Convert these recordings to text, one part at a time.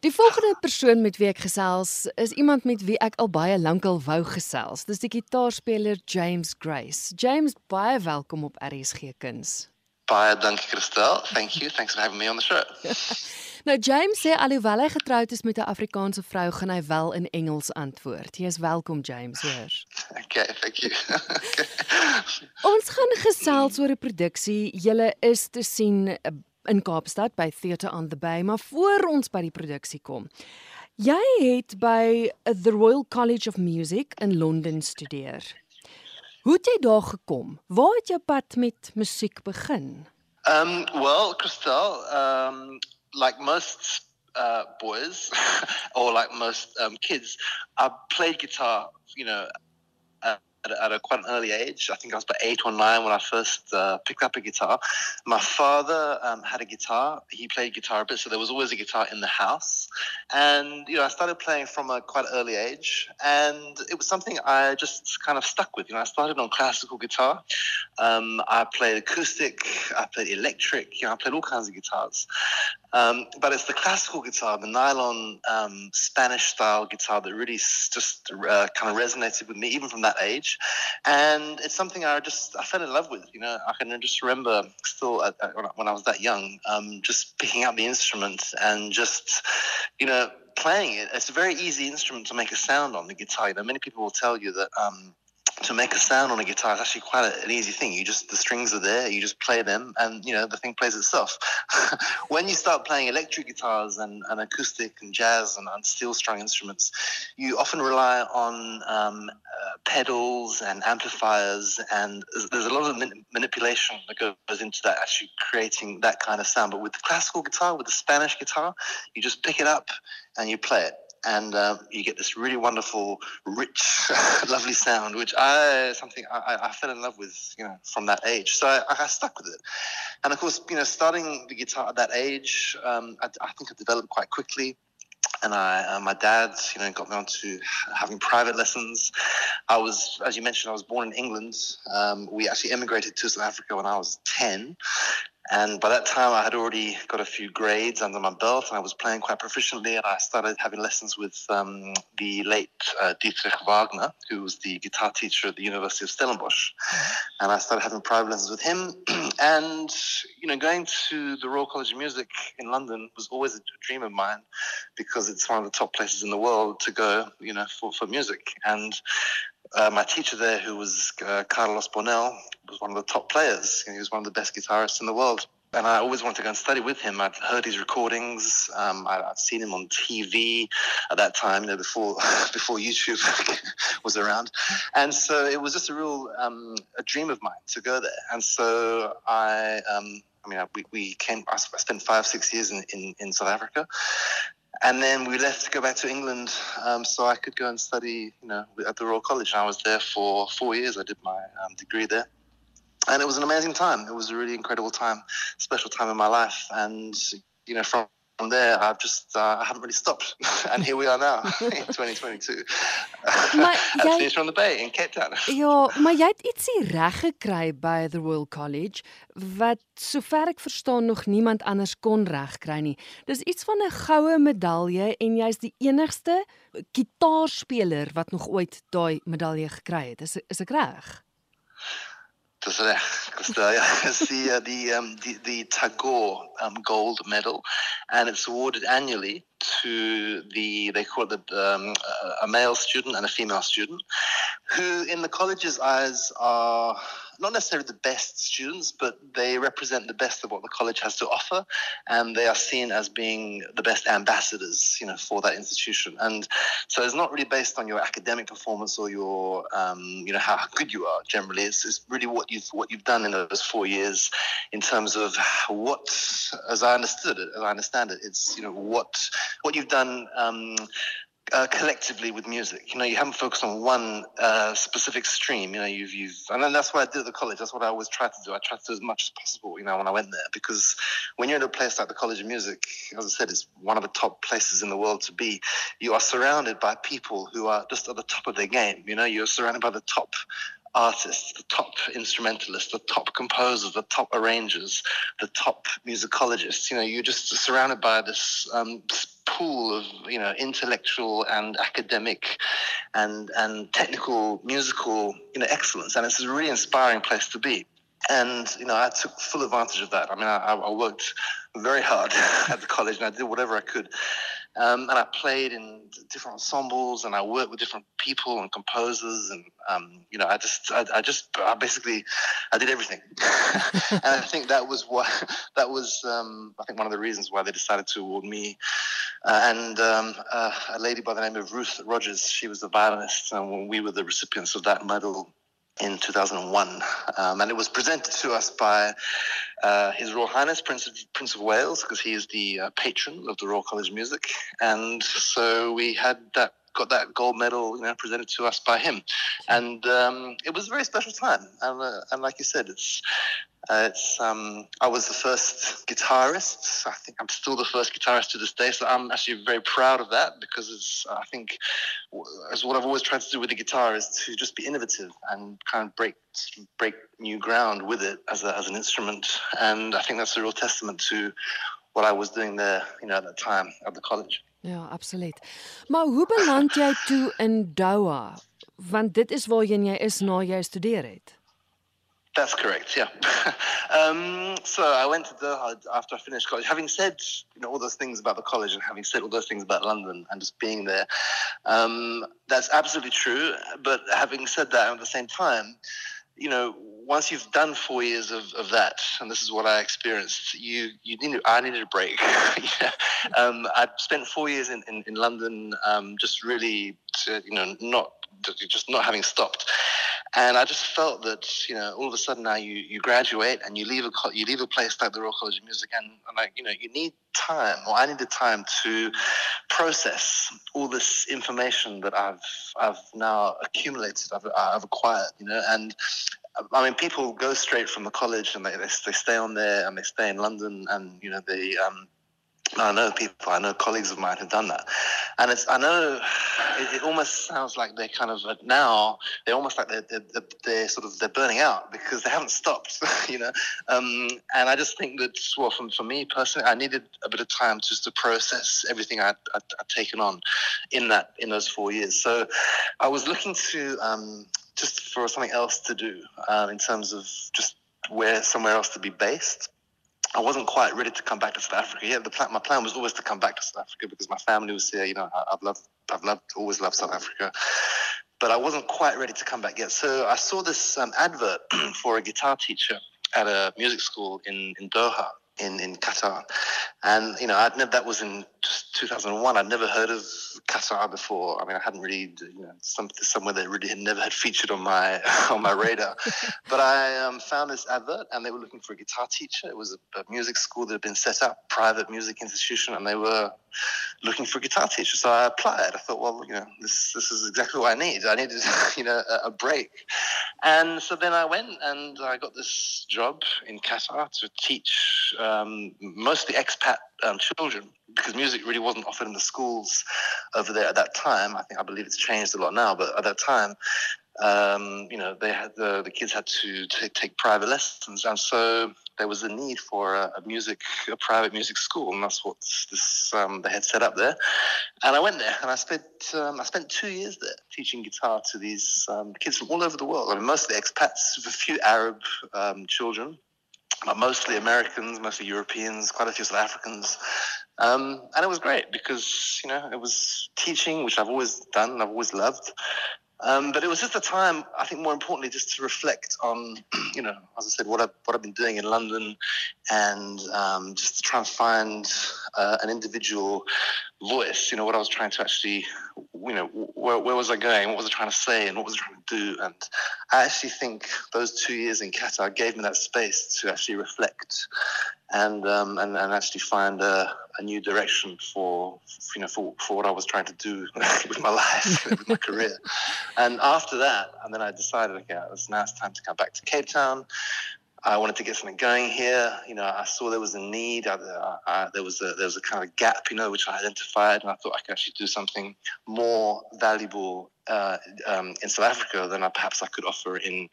Die volgende persoon met wie ek gesels is iemand met wie ek al baie lankal wou gesels. Dis die gitaarspeler James Grace. James, baie welkom op RSG Kuns. Baie dankie Christel. Thank you. Thanks for having me on the show. nou James sê alhoewel hy getroud is met 'n Afrikaanse vrou, gaan hy wel in Engels antwoord. Jy is welkom James, hoor. Okay, thank you. okay. Ons gaan gesels oor 'n produksie. Julle is te sien in Kaapstad by Theatre on the Bay, maar voor ons by die produksie kom. Jy het by the Royal College of Music in Londen studeer. Hoe het jy daar gekom? Waar het jou pad met musiek begin? Um well, Christel, um like most uh boys or like most um kids, I played guitar, you know, at a, at a, quite an early age. I think I was about eight or nine when I first uh, picked up a guitar. My father um, had a guitar. He played guitar a bit, so there was always a guitar in the house. And you know, I started playing from a quite early age, and it was something I just kind of stuck with. You know, I started on classical guitar. Um, I played acoustic. I played electric. You know, I played all kinds of guitars. Um, but it's the classical guitar, the nylon um, Spanish style guitar that really just uh, kind of resonated with me even from that age. And it's something I just I fell in love with. You know, I can just remember still at, at, when I was that young, um, just picking up the instrument and just, you know, playing it. It's a very easy instrument to make a sound on the guitar. You know, many people will tell you that um, to make a sound on a guitar is actually quite an easy thing. You just the strings are there, you just play them, and you know the thing plays itself. when you start playing electric guitars and, and acoustic and jazz and, and steel strung instruments, you often rely on um, uh, pedals and amplifiers, and there's a lot of man- manipulation that goes into that, actually creating that kind of sound. But with the classical guitar, with the Spanish guitar, you just pick it up and you play it and um, you get this really wonderful, rich, lovely sound, which I something I, I, fell in love with, you know, from that age. So I, I, stuck with it, and of course, you know, starting the guitar at that age, um, I, I, think I developed quite quickly. And I, uh, my dad, you know, got me onto having private lessons. I was, as you mentioned, I was born in England. Um, we actually immigrated to South Africa when I was ten, and by that time, I had already got a few grades under my belt, and I was playing quite proficiently. And I started having lessons with um, the late uh, Dietrich Wagner, who was the guitar teacher at the University of Stellenbosch. And I started having private lessons with him. and you know, going to the Royal College of Music in London was always a dream of mine because it's one of the top places in the world to go, you know, for, for music. And uh, my teacher there, who was uh, Carlos Bonell, was one of the top players. He was one of the best guitarists in the world. And I always wanted to go and study with him. I'd heard his recordings. Um, I, would seen him on TV at that time, you know, before before YouTube was around. And so it was just a real um, a dream of mine to go there. And so I, um, I mean, we, we came. I spent five six years in, in, in South Africa, and then we left to go back to England um, so I could go and study, you know, at the Royal College. And I was there for four years. I did my um, degree there. And it was an amazing time. It was a really incredible time, special time in my life. And, you know, from from there, I've just uh, I haven't really stopped, and here we are now in 2022. Maar jy from the Bay in Cape Town. ja, maar jy het ietsie reg gekry by the Royal College wat sover ek verstaan nog niemand anders kon regkry nie. Dis iets van 'n goue medalje en jy's die enigste kitaarspeler wat nog ooit daai medalje gekry het. Is is ek reg? Reg, Costello. It's the, uh, the, um, the, the Tagore um, Gold Medal, and it's awarded annually to the, they call it the, um, a male student and a female student, who in the college's eyes are not necessarily the best students, but they represent the best of what the college has to offer, and they are seen as being the best ambassadors, you know, for that institution. And so it's not really based on your academic performance or your, um, you know, how good you are. Generally, it's, it's really what you've what you've done in those four years, in terms of what, as I understood it, as I understand it, it's you know what what you've done. Um, uh, collectively with music. You know, you haven't focused on one uh, specific stream. You know, you've you've, and that's what I did at the college. That's what I always tried to do. I tried to do as much as possible. You know, when I went there, because when you're in a place like the College of Music, as I said, it's one of the top places in the world to be. You are surrounded by people who are just at the top of their game. You know, you're surrounded by the top artists, the top instrumentalists, the top composers, the top arrangers, the top musicologists. You know, you're just surrounded by this um, pool of you know intellectual and academic and and technical musical you know excellence, and it's a really inspiring place to be. And you know, I took full advantage of that. I mean, I, I worked very hard at the college, and I did whatever I could um, and I played in different ensembles, and I worked with different people and composers, and um, you know, I just, I, I, just, I basically, I did everything, and I think that was what, that was, um, I think one of the reasons why they decided to award me, uh, and um, uh, a lady by the name of Ruth Rogers, she was the violinist, and we were the recipients of that medal in 2001, um, and it was presented to us by uh, His Royal Highness Prince of, Prince of Wales because he is the uh, patron of the Royal College of Music, and so we had that got that gold medal, you know, presented to us by him, and um, it was a very special time. And, uh, and like you said, it's uh, it's um, I was the first guitarist. I think I'm still the first guitarist to this day, so I'm actually very proud of that because it's I think as what I've always tried to do with the guitar is to just be innovative and kind of break break new ground with it as a, as an instrument, and I think that's a real testament to what I was doing there, you know, at that time at the college. Ja, absoluut. Maar hoe beland jy toe in Doha? Want dit is waar jy is na jy studeer het. That's correct. Yeah. um, so I went to Doha after I finished college. Having said you know all those things about the college and having said all those things about London and just being there, um, that's absolutely true. But having said that, at the same time, you know, once you've done four years of, of that, and this is what I experienced, you you need I needed a break. yeah. um, I spent four years in in, in London, um, just really, to, you know, not just not having stopped. And I just felt that you know all of a sudden now you, you graduate and you leave a you leave a place like the Royal College of Music and, and like you know you need time or I needed time to process all this information that I've I've now accumulated I've, I've acquired you know and I mean, people go straight from the college and they, they, they stay on there and they stay in London and, you know, they, um, I know people, I know colleagues of mine who've done that. And it's, I know it, it almost sounds like they're kind of now, they're almost like they're, they're, they're, sort of, they're burning out because they haven't stopped, you know? Um, and I just think that, well, for, for me personally, I needed a bit of time just to process everything I'd, I'd, I'd taken on in that, in those four years. So I was looking to, um, just for something else to do um, in terms of just where somewhere else to be based. I wasn't quite ready to come back to South Africa. Yeah, the plan, my plan was always to come back to South Africa because my family was here. You know, I, have loved, I've loved, always loved South Africa, but I wasn't quite ready to come back yet. So I saw this um, advert for a guitar teacher at a music school in in Doha, in, in Qatar. And, you know, I'd never, that was in just 2001. I'd never heard of Qatar before. I mean, I hadn't really, you know, some, somewhere that really had never had featured on my, on my radar. but I um, found this advert and they were looking for a guitar teacher. It was a, a, music school that had been set up, private music institution, and they were looking for a guitar teacher. So I applied. I thought, well, you know, this, this is exactly what I need. I needed, you know, a, a break. And so then I went and I got this job in Qatar to teach um, mostly expat um, children because music really wasn't offered in the schools over there at that time. I think I believe it's changed a lot now, but at that time, um, you know, they had the, the kids had to take, take private lessons, and so there was a need for a, a music, a private music school, and that's what this um, they had set up there. And I went there, and I spent um, I spent two years there teaching guitar to these um, kids from all over the world. I mean, mostly expats, with a few Arab um, children, but mostly Americans, mostly Europeans, quite a few South Africans. Um, and it was great because, you know, it was teaching, which I've always done, and I've always loved. Um, but it was just a time, I think, more importantly, just to reflect on, you know, as I said, what I've what I've been doing in London, and um, just to try and find uh, an individual voice. You know, what I was trying to actually, you know, where, where was I going? What was I trying to say? And what was I trying to do? And I actually think those two years in Qatar gave me that space to actually reflect and um, and, and actually find a, a new direction for you know for, for what I was trying to do with my life, with my career. And after that, and then I decided, okay, now it's time to come back to Cape Town. I wanted to get something going here. You know, I saw there was a need. I, I, there was a there was a kind of gap, you know, which I identified, and I thought I could actually do something more valuable uh, um, in South Africa than I, perhaps I could offer in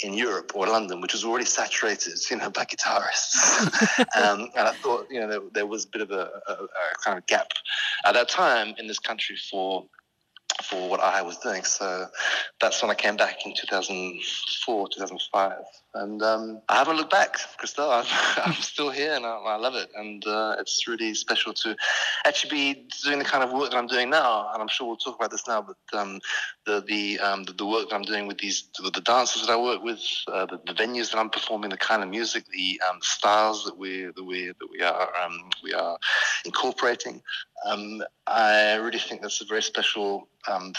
in Europe or London, which was already saturated, you know, by guitarists. um, and I thought, you know, there, there was a bit of a, a, a, kind of gap at that time in this country for for what I was doing. So that's when I came back in 2004, 2005. And um, I haven't looked back, Christelle. I'm, I'm still here and I, I love it. And uh, it's really special to actually be doing the kind of work that I'm doing now. And I'm sure we'll talk about this now, but um, the, the, um, the, the, work that I'm doing with these, with the dancers that I work with, uh, the, the, venues that I'm performing, the kind of music, the um, styles that we, that we, that we are, um, we are incorporating. Um, I really think that's a very special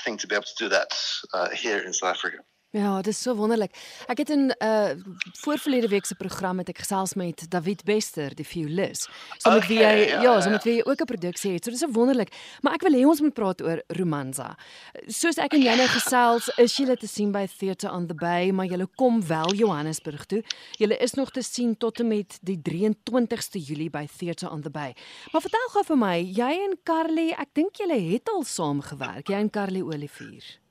thing to be able to do that uh, here in South Africa. Ja, dit is so wonderlik. Ek het in 'n uh, voorverlede week se program met ek gesels met David Bester, die violis. So met wie jy ja, ja, so met wie jy ook 'n produksie het. So dis so wonderlik. Maar ek wil hê ons moet praat oor Romanza. Soos ek en jy nou gesels, is jy te sien by Theatre on the Bay, maar jy kom wel Johannesburg toe. Jy is nog te sien tot en met die 23ste Julie by Theatre on the Bay. Maar vertel gou vir my, jy en Carly, ek dink julle het al saam gewerk, jy en Carly Olivier.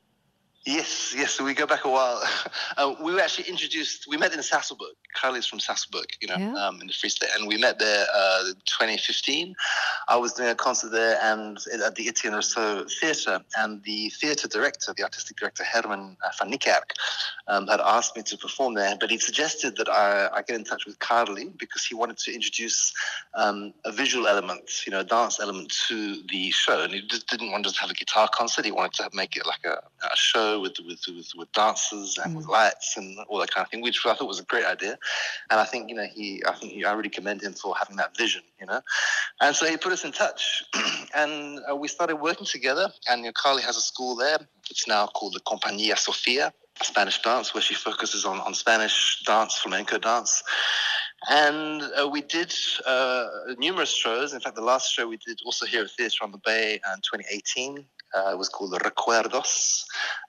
Yes, yes. So we go back a while. Uh, we were actually introduced. We met in Sasolburg. Carly's from Sasolburg, you know, yeah. um, in the Free State, and we met there uh, 2015. I was doing a concert there, and at the Etienne Rousseau Theatre, and the theatre director, the artistic director Herman uh, van Niekerk, um, had asked me to perform there, but he suggested that I, I, get in touch with Carly because he wanted to introduce um, a visual element, you know, a dance element to the show, and he just didn't want to just have a guitar concert. He wanted to make it like a, a show with with with, with dancers and mm. with lights and all that kind of thing, which I thought was a great idea. And I think you know he, I think he, I really commend him for having that vision, you know. And so he put us in touch, and uh, we started working together. And you know, Carly has a school there. It's now called the Compañía Sofia. Spanish dance, where she focuses on, on Spanish dance, flamenco dance. And uh, we did uh, numerous shows. In fact, the last show we did also here at Theatre on the Bay in 2018 uh, it was called the Recuerdos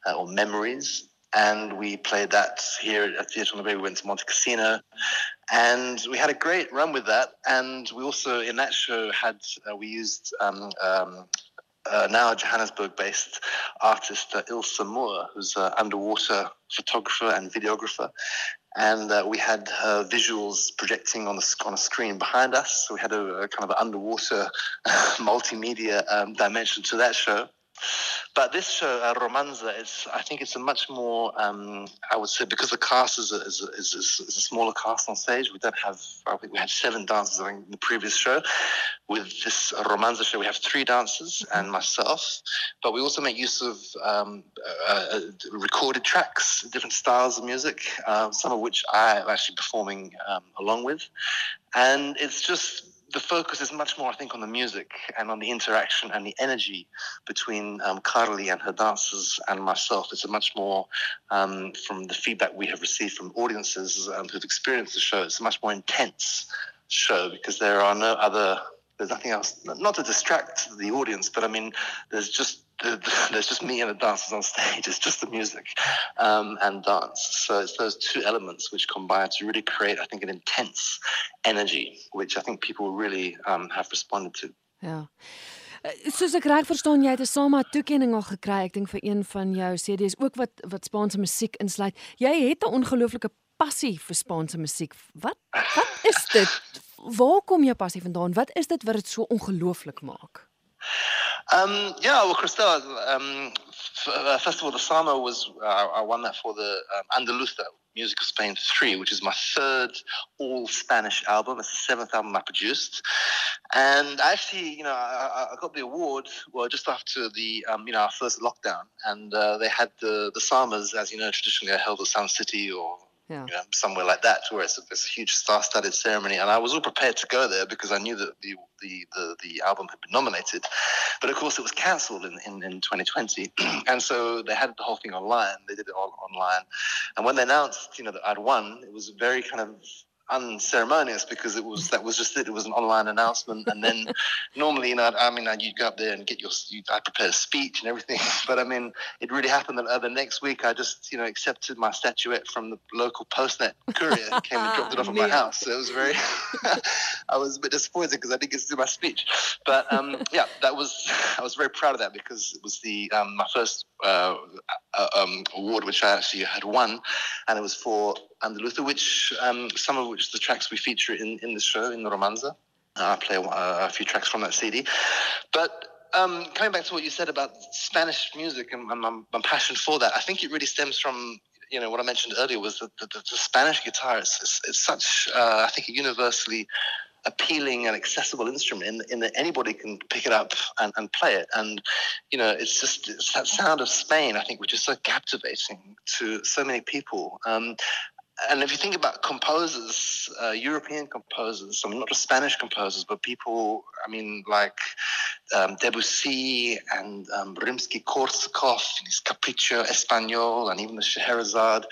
uh, or Memories. And we played that here at Theatre on the Bay. We went to Montecasino, and we had a great run with that. And we also, in that show, had uh, we used um, um, uh, now Johannesburg-based artist uh, Ilse Moore, who's an underwater photographer and videographer, and uh, we had her visuals projecting on the on a screen behind us. So we had a, a kind of an underwater multimedia um, dimension to that show. But this show, uh, Romanza, is I think it's a much more, um, I would say, because the cast is a, is, a, is, a, is a smaller cast on stage. We don't have, I think we had seven dancers in the previous show. With this Romanza show, we have three dancers and myself. But we also make use of um, uh, uh, recorded tracks, different styles of music, uh, some of which I am actually performing um, along with. And it's just the focus is much more, I think, on the music and on the interaction and the energy between um, Carly and her dancers and myself. It's a much more, um, from the feedback we have received from audiences um, who've experienced the show, it's a much more intense show because there are no other, there's nothing else, not to distract the audience, but I mean, there's just there's just me and the dancers on stage. It's just the music um, and dance. So it's those two elements which combine to really create, I think, an intense energy, which I think people really um, have responded to. Yeah. Soos ek reg verstaan jy het 'n SAMA toekenning al gekry ek dink vir een van jou CD's ook wat wat Spaanse musiek insluit. Jy het 'n ongelooflike passie vir Spaanse musiek. Wat wat is dit? Waar kom jou passie vandaan? Wat is dit wat dit so ongelooflik maak? Um, yeah, well, Christelle, um, f- uh, the Sama was, uh, I won that for the um, Andaluza Music of Spain 3, which is my third all Spanish album. It's the seventh album I produced. And I actually, you know, I, I got the award, well, just after the, um, you know, our first lockdown. And uh, they had the, the Samas, as you know, traditionally are held at Sun City or yeah. you know, somewhere like that, where it's a, it's a huge star-studded ceremony. And I was all prepared to go there because I knew that the the the, the album had been nominated, but of course it was cancelled in, in, in 2020. and so they had the whole thing online. They did it all online, and when they announced, you know, that I'd won, it was very kind of unceremonious because it was that was just it. It was an online announcement, and then normally, you know, I mean, you'd go up there and get your, you, I prepare a speech and everything, but I mean, it really happened that uh, the next week I just, you know, accepted my statuette from the local Postnet courier, came and dropped it off at my house. So it was very, I was a bit disappointed because I didn't get to do my speech, but um, yeah, that was I was very proud of that because it was the um, my first uh, uh, um, award which I actually had won, and it was for Andaluza, which um, some of which the tracks we feature in in the show in the Romanza. I play a, a, few tracks from that CD, but. Um, coming back to what you said about Spanish music and, and my, my, passion for that, I think it really stems from you know what I mentioned earlier was that the, the, the Spanish guitar is, is, is such uh, I think a universally appealing and accessible instrument in, in that anybody can pick it up and, and play it. And, you know, it's just it's that sound of Spain, I think, which is so captivating to so many people. Um, and if you think about composers, uh, European composers, I mean, not just Spanish composers, but people, I mean, like um, Debussy and um, Rimsky-Korsakov, his Capriccio Español, and even the Scheherazade,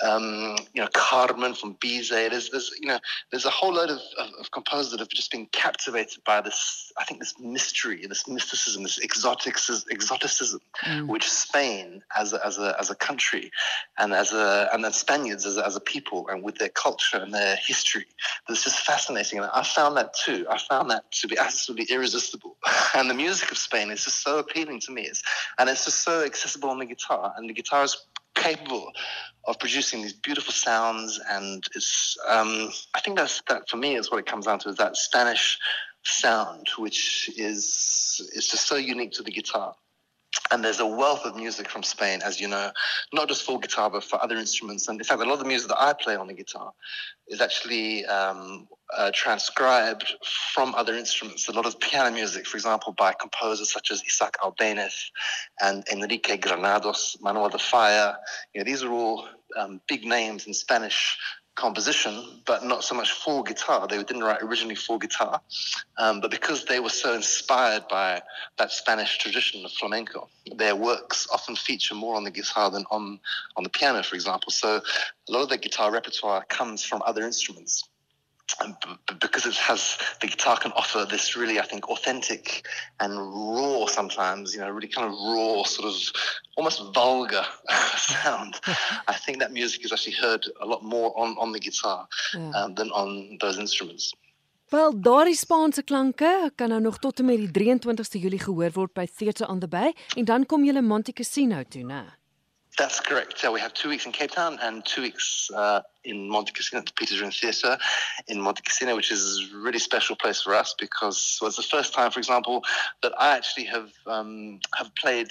um, you know, Carmen from Bizet. There's, there's, you know, there's a whole load of, of, of, composers that have just been captivated by this, I think, this mystery, this mysticism, this exoticism, exoticism mm. which Spain, as a, as a, as a country, and as a, and then Spaniards as a, as a people, and with their culture and their history, that's just fascinating. And I found that too. I found that to be absolutely irresistible. and the music of Spain is just so appealing to me. It's, and it's just so accessible on the guitar, and the guitar is capable of producing these beautiful sounds. And it's, um, I think that's that for me is what it comes down to is that Spanish sound, which is is just so unique to the guitar. And there's a wealth of music from Spain, as you know, not just for guitar, but for other instruments. And in fact, a lot of the music that I play on the guitar is actually um, uh, transcribed from other instruments. A lot of piano music, for example, by composers such as Isaac Albéniz and Enrique Granados, Manuel de Falla. You know, these are all um, big names in Spanish composition, but not so much for guitar. They didn't write originally for guitar, um, but because they were so inspired by that Spanish tradition of flamenco, their works often feature more on the guitar than on on the piano, for example. So a lot of their guitar repertoire comes from other instruments because it has the guitar can offer this really I think authentic and raw sometimes you know really kind of raw sort of almost vulgar sound I think that music is actually heard a lot more on on the guitar yeah. um, than on those instruments Wel, daardie Spaanse klanke kan nou nog tot en met die 23ste Julie gehoor word by Theatre on the Bay en dan kom jy Monte Cassino toe, né? That's correct. So we have two weeks in Cape Town and two weeks uh, in Montecasino, the Peter Toerien Theatre in Montecasino, which is a really special place for us because it was the first time, for example, that I actually have um, have played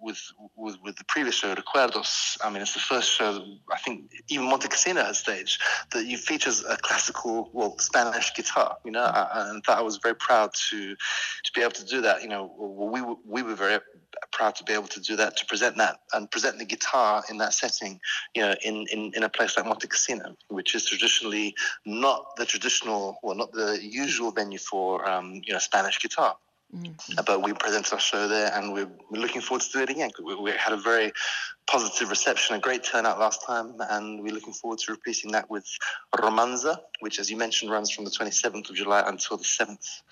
with, with, with the previous show, Recuerdos. I mean, it's the first show that I think even Monte Cassino has staged that you features a classical, well, Spanish guitar. You know, and I was very proud to to be able to do that. You know, we we were very proud to be able to do that, to present that and present the guitar in that setting, you know, in, in, in a place like Monte Cassino, which is traditionally not the traditional, well, not the usual venue for, um, you know, Spanish guitar. Mm-hmm. But we presented our show there, and we're, we're looking forward to do it again. We, we, had a very positive reception, a great turnout last time, and we're looking forward to repeating that with Romanza, which, as you mentioned, runs from the 27th of July until the 7th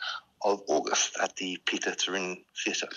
of August at the Peter Toerien Theatre.